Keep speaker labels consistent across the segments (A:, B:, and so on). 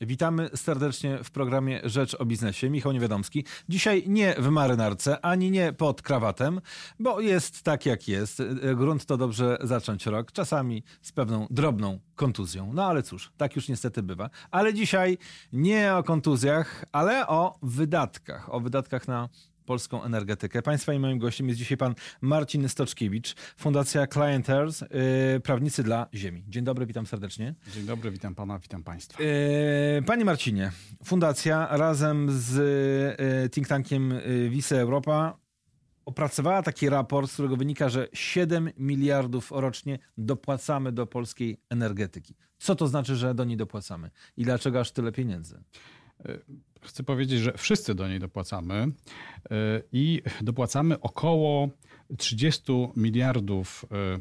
A: Witamy serdecznie w programie Rzecz o Biznesie. Michał Niewiadomski. Dzisiaj nie w marynarce, ani nie pod krawatem, bo jest tak jak jest. Grunt to dobrze zacząć rok, czasami z pewną drobną kontuzją. No ale cóż, tak już niestety bywa. Ale dzisiaj nie o kontuzjach, ale o wydatkach. O wydatkach na polską energetykę. Państwa i moim gościem jest dzisiaj pan Marcin Stoczkiewicz, Fundacja Client Earth, yy, prawnicy dla ziemi. Dzień dobry, witam serdecznie.
B: Dzień dobry, witam pana, witam państwa.
A: Yy, panie Marcinie, Fundacja razem z yy, think tankiem yy, Wice Europa opracowała taki raport, z którego wynika, że 7 miliardów rocznie dopłacamy do polskiej energetyki. Co to znaczy, że do niej dopłacamy? I dlaczego aż tyle pieniędzy?
B: Chcę powiedzieć, że wszyscy do niej dopłacamy e, i dopłacamy około 30 miliardów e,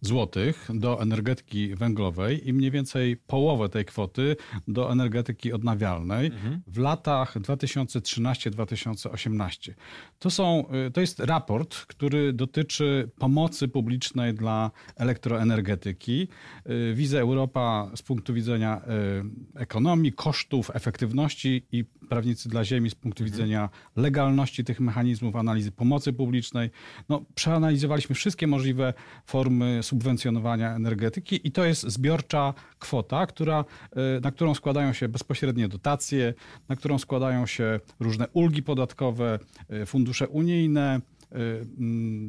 B: złotych do energetyki węglowej i mniej więcej połowę tej kwoty do energetyki odnawialnej mhm. w latach 2013-2018. To, są, y, to jest raport, który dotyczy pomocy publicznej dla elektroenergetyki. Y, Wiza Europa z punktu widzenia y, ekonomii, kosztów, efektywności i prawnicy dla ziemi z punktu mhm. widzenia legalności tych mechanizmów, analizy pomocy publicznej. No, przeanalizowaliśmy wszystkie możliwe formy subwencjonowania energetyki i to jest zbiorcza kwota, która, e, na którą składają się bezpośrednie dotacje, na którą składają się różne ulgi podatkowe, e, fundusze unijne, Y,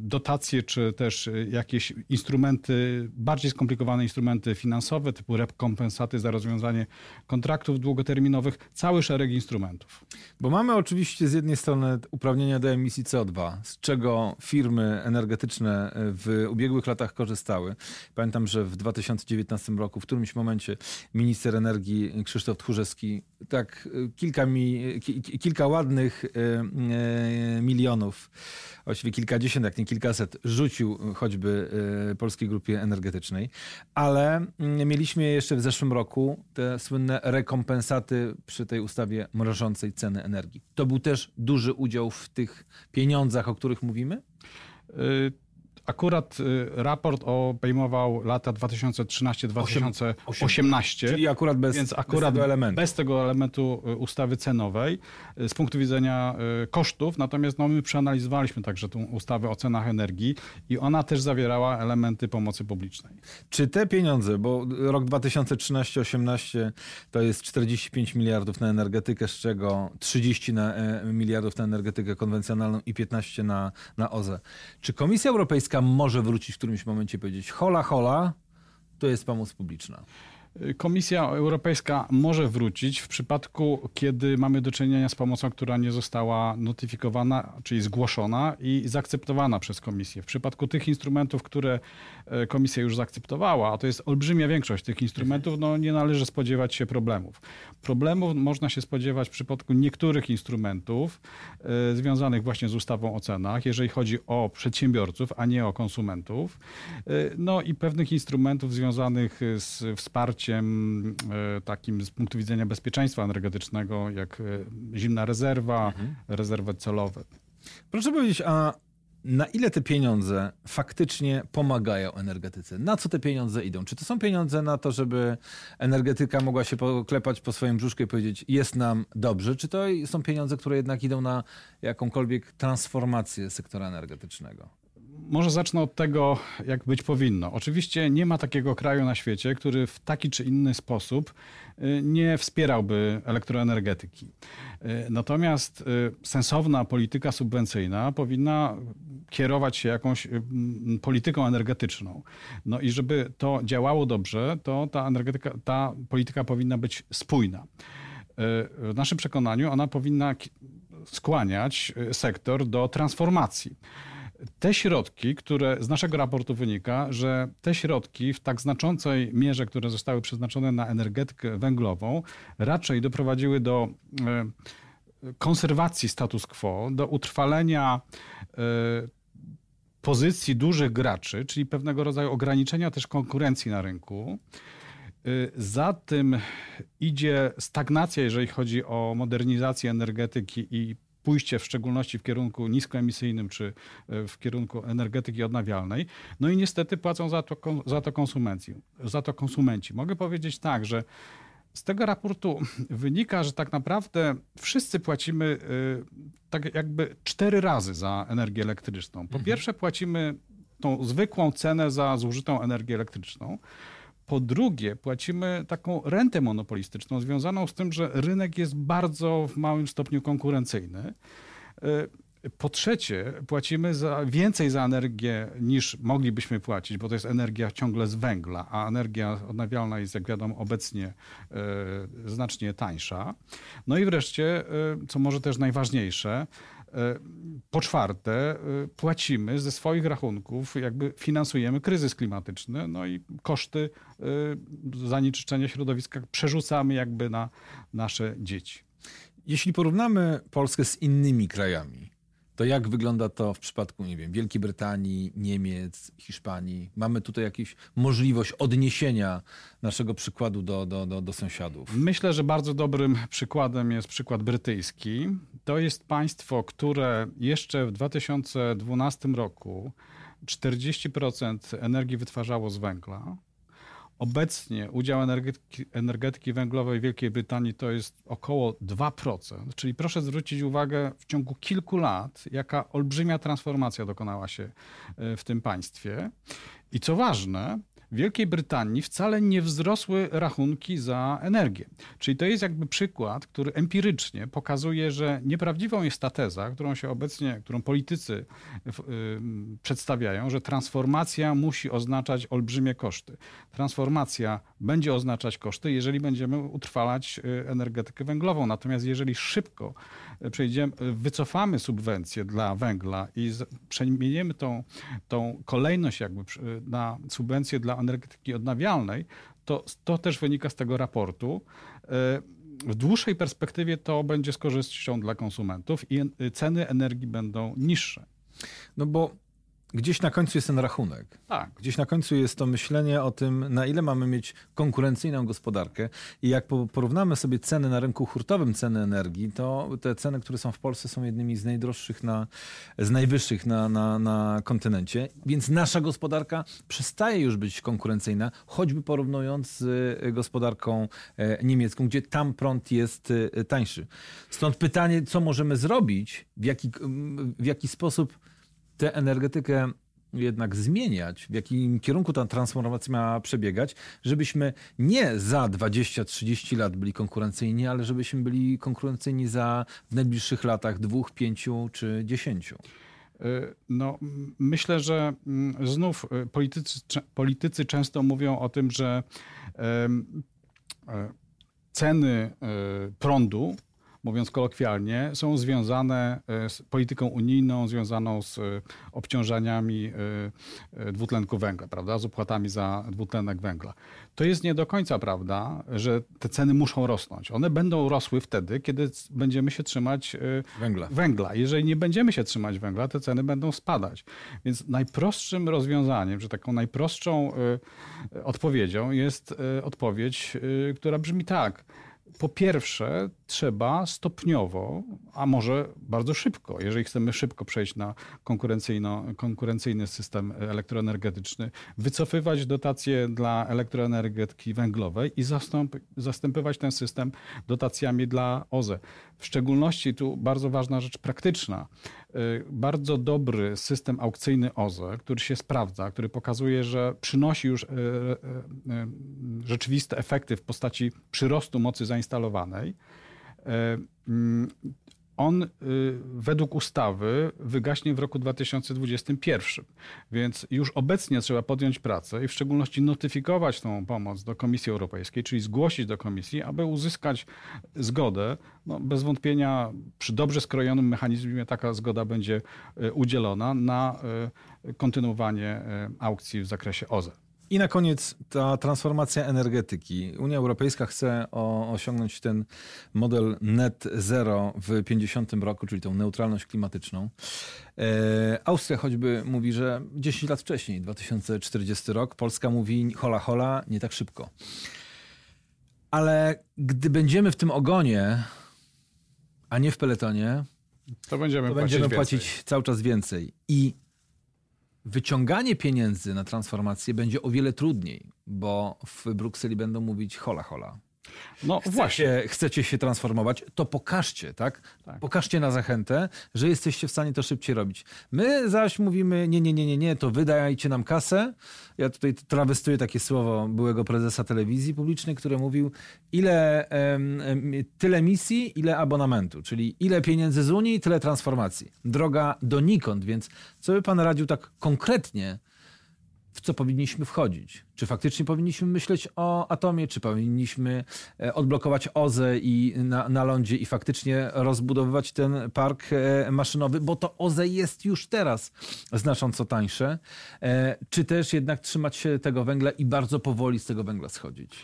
B: dotacje, czy też jakieś instrumenty, bardziej skomplikowane instrumenty finansowe, typu rekompensaty za rozwiązanie kontraktów długoterminowych, cały szereg instrumentów.
A: Bo mamy oczywiście z jednej strony uprawnienia do emisji CO2, z czego firmy energetyczne w ubiegłych latach korzystały. Pamiętam, że w 2019 roku w którymś momencie minister energii Krzysztof Tchórzewski tak kilka, mi, kilka ładnych y, y, milionów właściwie kilkadziesiąt, jak nie kilkaset, rzucił choćby e, Polskiej Grupie Energetycznej. Ale mm, mieliśmy jeszcze w zeszłym roku te słynne rekompensaty przy tej ustawie mrożącej ceny energii. To był też duży udział w tych pieniądzach, o których mówimy?
B: Y Akurat y, raport obejmował lata 2013-2018.
A: Czyli akurat bez,
B: więc akurat bez tego elementu. Bez tego elementu y, ustawy cenowej y, z punktu widzenia kosztów. Natomiast no, my przeanalizowaliśmy także tę ustawę o cenach energii i ona też zawierała elementy pomocy publicznej.
A: Czy te pieniądze, bo rok 2013-18 to jest 45 miliardów na energetykę, z czego 30 na, e, miliardów na energetykę konwencjonalną i 15 na, na OZE. Czy Komisja Europejska może wrócić w którymś momencie i powiedzieć hola, hola, to jest pomoc publiczna.
B: Komisja Europejska może wrócić w przypadku, kiedy mamy do czynienia z pomocą, która nie została notyfikowana, czyli zgłoszona i zaakceptowana przez Komisję. W przypadku tych instrumentów, które e, Komisja już zaakceptowała, a to jest olbrzymia większość tych instrumentów, no nie należy spodziewać się problemów. Problemów można się spodziewać w przypadku niektórych instrumentów e, związanych właśnie z ustawą o cenach, jeżeli chodzi o przedsiębiorców, a nie o konsumentów. E, no i pewnych instrumentów związanych z wsparciem e, takim z punktu widzenia bezpieczeństwa energetycznego, jak e, zimna rezerwa, mhm. rezerwy celowe.
A: Proszę powiedzieć, a na ile te pieniądze faktycznie pomagają energetyce? Na co te pieniądze idą? Czy to są pieniądze na to, żeby energetyka mogła się poklepać po swoim brzuszku i powiedzieć, jest nam dobrze? Czy to są pieniądze, które jednak idą na jakąkolwiek transformację sektora energetycznego?
B: Może zacznę od tego, jak być powinno. Oczywiście nie ma takiego kraju na świecie, który w taki czy inny sposób y, nie wspierałby elektroenergetyki. Y, natomiast y, sensowna polityka subwencyjna powinna kierować się jakąś polityką energetyczną. No i żeby to działało dobrze, to ta, energetyka, ta polityka powinna być spójna. W naszym przekonaniu ona powinna skłaniać sektor do transformacji te środki, które z naszego raportu wynika, że te środki w tak znaczącej mierze, które zostały przeznaczone na energetykę węglową, raczej doprowadziły do e, konserwacji status quo, do utrwalenia e, pozycji dużych graczy, czyli pewnego rodzaju ograniczenia też konkurencji na rynku. E, za tym idzie stagnacja, jeżeli chodzi o modernizację energetyki i pójście w szczególności w kierunku niskoemisyjnym czy e, w kierunku energetyki odnawialnej. No i niestety płacą za to, za to konsumenci. Za to konsumenci. Mogę powiedzieć tak, że z tego raportu wynika, że tak naprawdę wszyscy płacimy y, tak jakby cztery razy za energię elektryczną. Po mhm. pierwsze płacimy tą zwykłą cenę za zużytą energię elektryczną. Po drugie, płacimy taką rentę monopolistyczną związaną z tym, że rynek jest bardzo w małym stopniu konkurencyjny. Y, po trzecie, płacimy za, więcej za energię niż moglibyśmy płacić, bo to jest energia ciągle z węgla, a energia odnawialna jest, jak wiadomo, obecnie y, znacznie tańsza. No i wreszcie, y, co może też najważniejsze, po czwarte, płacimy ze swoich rachunków, jakby finansujemy kryzys klimatyczny, no i koszty zanieczyszczenia środowiska przerzucamy jakby na nasze dzieci.
A: Jeśli porównamy Polskę z innymi krajami, to jak wygląda to w przypadku, nie wiem, Wielkiej Brytanii, Niemiec, Hiszpanii? Mamy tutaj jakąś możliwość odniesienia naszego przykładu do, do, do, do sąsiadów?
B: Myślę, że bardzo dobrym przykładem jest przykład brytyjski. To jest państwo, które jeszcze w 2012 roku 40% energii wytwarzało z węgla. Obecnie udział energetyki, energetyki, węglowej Wielkiej Brytanii to jest około 2%. Czyli proszę zwrócić uwagę w ciągu kilku lat, jaka olbrzymia transformacja dokonała się e, w tym państwie. I co ważne, w Wielkiej Brytanii wcale nie wzrosły rachunki za energię. Czyli to jest jakby przykład, który empirycznie pokazuje, że nieprawdziwą jest ta teza, którą się obecnie, którą politycy y, przedstawiają, że transformacja musi oznaczać olbrzymie koszty. Transformacja będzie oznaczać koszty, jeżeli będziemy utrwalać y, energetykę węglową. Natomiast jeżeli szybko przejdziemy, wycofamy subwencje dla węgla i przemienimy tą, tą kolejność jakby na subwencje dla energetyki odnawialnej, to, to też wynika z tego raportu. E, w dłuższej perspektywie to będzie z korzyścią dla konsumentów i ceny energii będą niższe.
A: No bo Gdzieś na końcu jest ten rachunek. Tak. Gdzieś na końcu jest to myślenie o tym, na ile mamy mieć konkurencyjną gospodarkę. I jak porównamy sobie ceny na rynku hurtowym, ceny energii, to te ceny, które są w Polsce, są jednymi z najdroższych, na, z najwyższych na, na, na kontynencie. Więc nasza gospodarka przestaje już być konkurencyjna, choćby porównując z gospodarką e, niemiecką, gdzie tam prąd jest e, tańszy. Stąd pytanie, co możemy zrobić, w jaki, w jaki sposób tę energetykę jednak zmieniać, w jakim kierunku ta transformacja ma przebiegać, żebyśmy nie za 20-30 lat byli konkurencyjni, ale żebyśmy byli konkurencyjni za w najbliższych latach dwóch, pięciu czy dziesięciu.
B: E, no, myślę, że znów e, politycy, politycy często mówią o tym, że e, ceny prądu mówiąc kolokwialnie, są związane e, z polityką unijną, związaną z e, obciążeniami e, dwutlenku węgla, prawda, z opłatami za dwutlenek węgla. To jest nie do końca prawda, że te ceny muszą rosnąć. One będą rosły wtedy, kiedy będziemy się trzymać węgla. węgla. Jeżeli nie będziemy się trzymać węgla, te ceny będą spadać. Więc najprostszym rozwiązaniem, że taką najprostszą odpowiedzią jest odpowiedź, która brzmi tak – po pierwsze, trzeba stopniowo, a może bardzo szybko, jeżeli chcemy szybko przejść na konkurencyjny system elektroenergetyczny, wycofywać dotacje dla elektroenergetyki węglowej i zastąp, ten system dotacjami dla OZE. W szczególności tu bardzo ważna rzecz praktyczna. Y, bardzo dobry system aukcyjny OZE, który się sprawdza, który pokazuje, że przynosi już y, y, rzeczywiste efekty w postaci przyrostu mocy zainstalowanej. On według ustawy wygaśnie w roku 2021. Więc już obecnie trzeba podjąć pracę i w szczególności notyfikować tą pomoc do Komisji Europejskiej, czyli zgłosić do Komisji, aby uzyskać zgodę. No, bez wątpienia przy dobrze skrojonym mechanizmie taka zgoda będzie udzielona na kontynuowanie aukcji w zakresie OZE.
A: I na koniec ta transformacja energetyki. Unia Europejska chce o, osiągnąć ten model net zero w 50 roku, czyli tą neutralność klimatyczną. E, Austria choćby mówi, że 10 lat wcześniej, 2040 rok. Polska mówi hola hola, nie tak szybko. Ale gdy będziemy w tym ogonie, a nie w peletonie,
B: to będziemy,
A: to
B: płacić, będziemy
A: płacić cały czas więcej. I wyciąganie pieniędzy na transformację będzie o wiele trudniej, bo w Brukseli będą mówić hola hola.
B: No
A: chcecie,
B: właśnie.
A: chcecie się transformować, to pokażcie, tak?
B: Tak.
A: Pokażcie na zachętę, że jesteście w stanie to szybciej robić. My zaś mówimy, nie, nie, nie, nie, nie, to wydajcie nam kasę. Ja tutaj trawestuję takie słowo byłego prezesa telewizji publicznej, który mówił, ile tyle misji, ile abonamentu, czyli ile pieniędzy z Unii, tyle transformacji. Droga donikąd, więc co by pan radził tak konkretnie, w co powinniśmy wchodzić. Czy faktycznie powinniśmy myśleć o atomie, czy powinniśmy e, odblokować OZE i na, na lądzie i faktycznie rozbudowywać ten park e, maszynowy, bo to OZE jest już teraz znacząco tańsze, E, czy też jednak trzymać się tego węgla i bardzo powoli z tego węgla schodzić.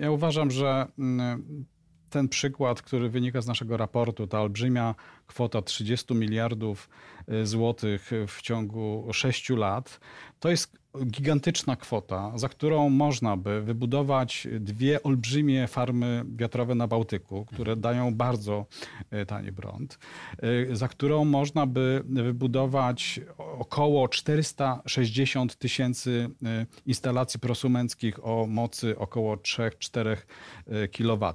B: Ja uważam, że mm, ten przykład, który wynika z naszego raportu, ta olbrzymia kwota 30 miliardów złotych w ciągu 6 lat, to jest gigantyczna kwota, za którą można by wybudować dwie olbrzymie farmy wiatrowe na Bałtyku, które dają bardzo y, tani prąd, y, za którą można by wybudować około 460 tysięcy instalacji prosumenckich o mocy około 3-4 kW.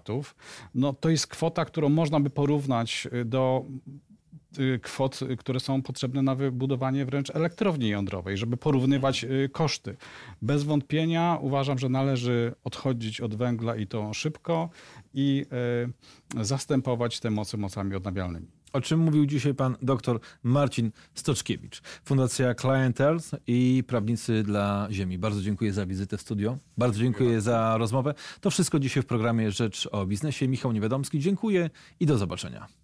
B: No, to jest kwota, którą można by porównać do kwot, y, które są potrzebne na wybudowanie wręcz elektrowni jądrowej, żeby porównywać y, koszty. Bez wątpienia uważam, że należy odchodzić od węgla i to szybko i y, zastępować te moce mocami odnawialnymi.
A: O czym mówił dzisiaj pan dr Marcin Stoczkiewicz, Fundacja Clientels i Prawnicy dla Ziemi. Bardzo dziękuję za wizytę w studio. Bardzo dziękuję za rozmowę. To wszystko dzisiaj w programie Rzecz o Biznesie. Michał Niewiadomski, dziękuję i do zobaczenia.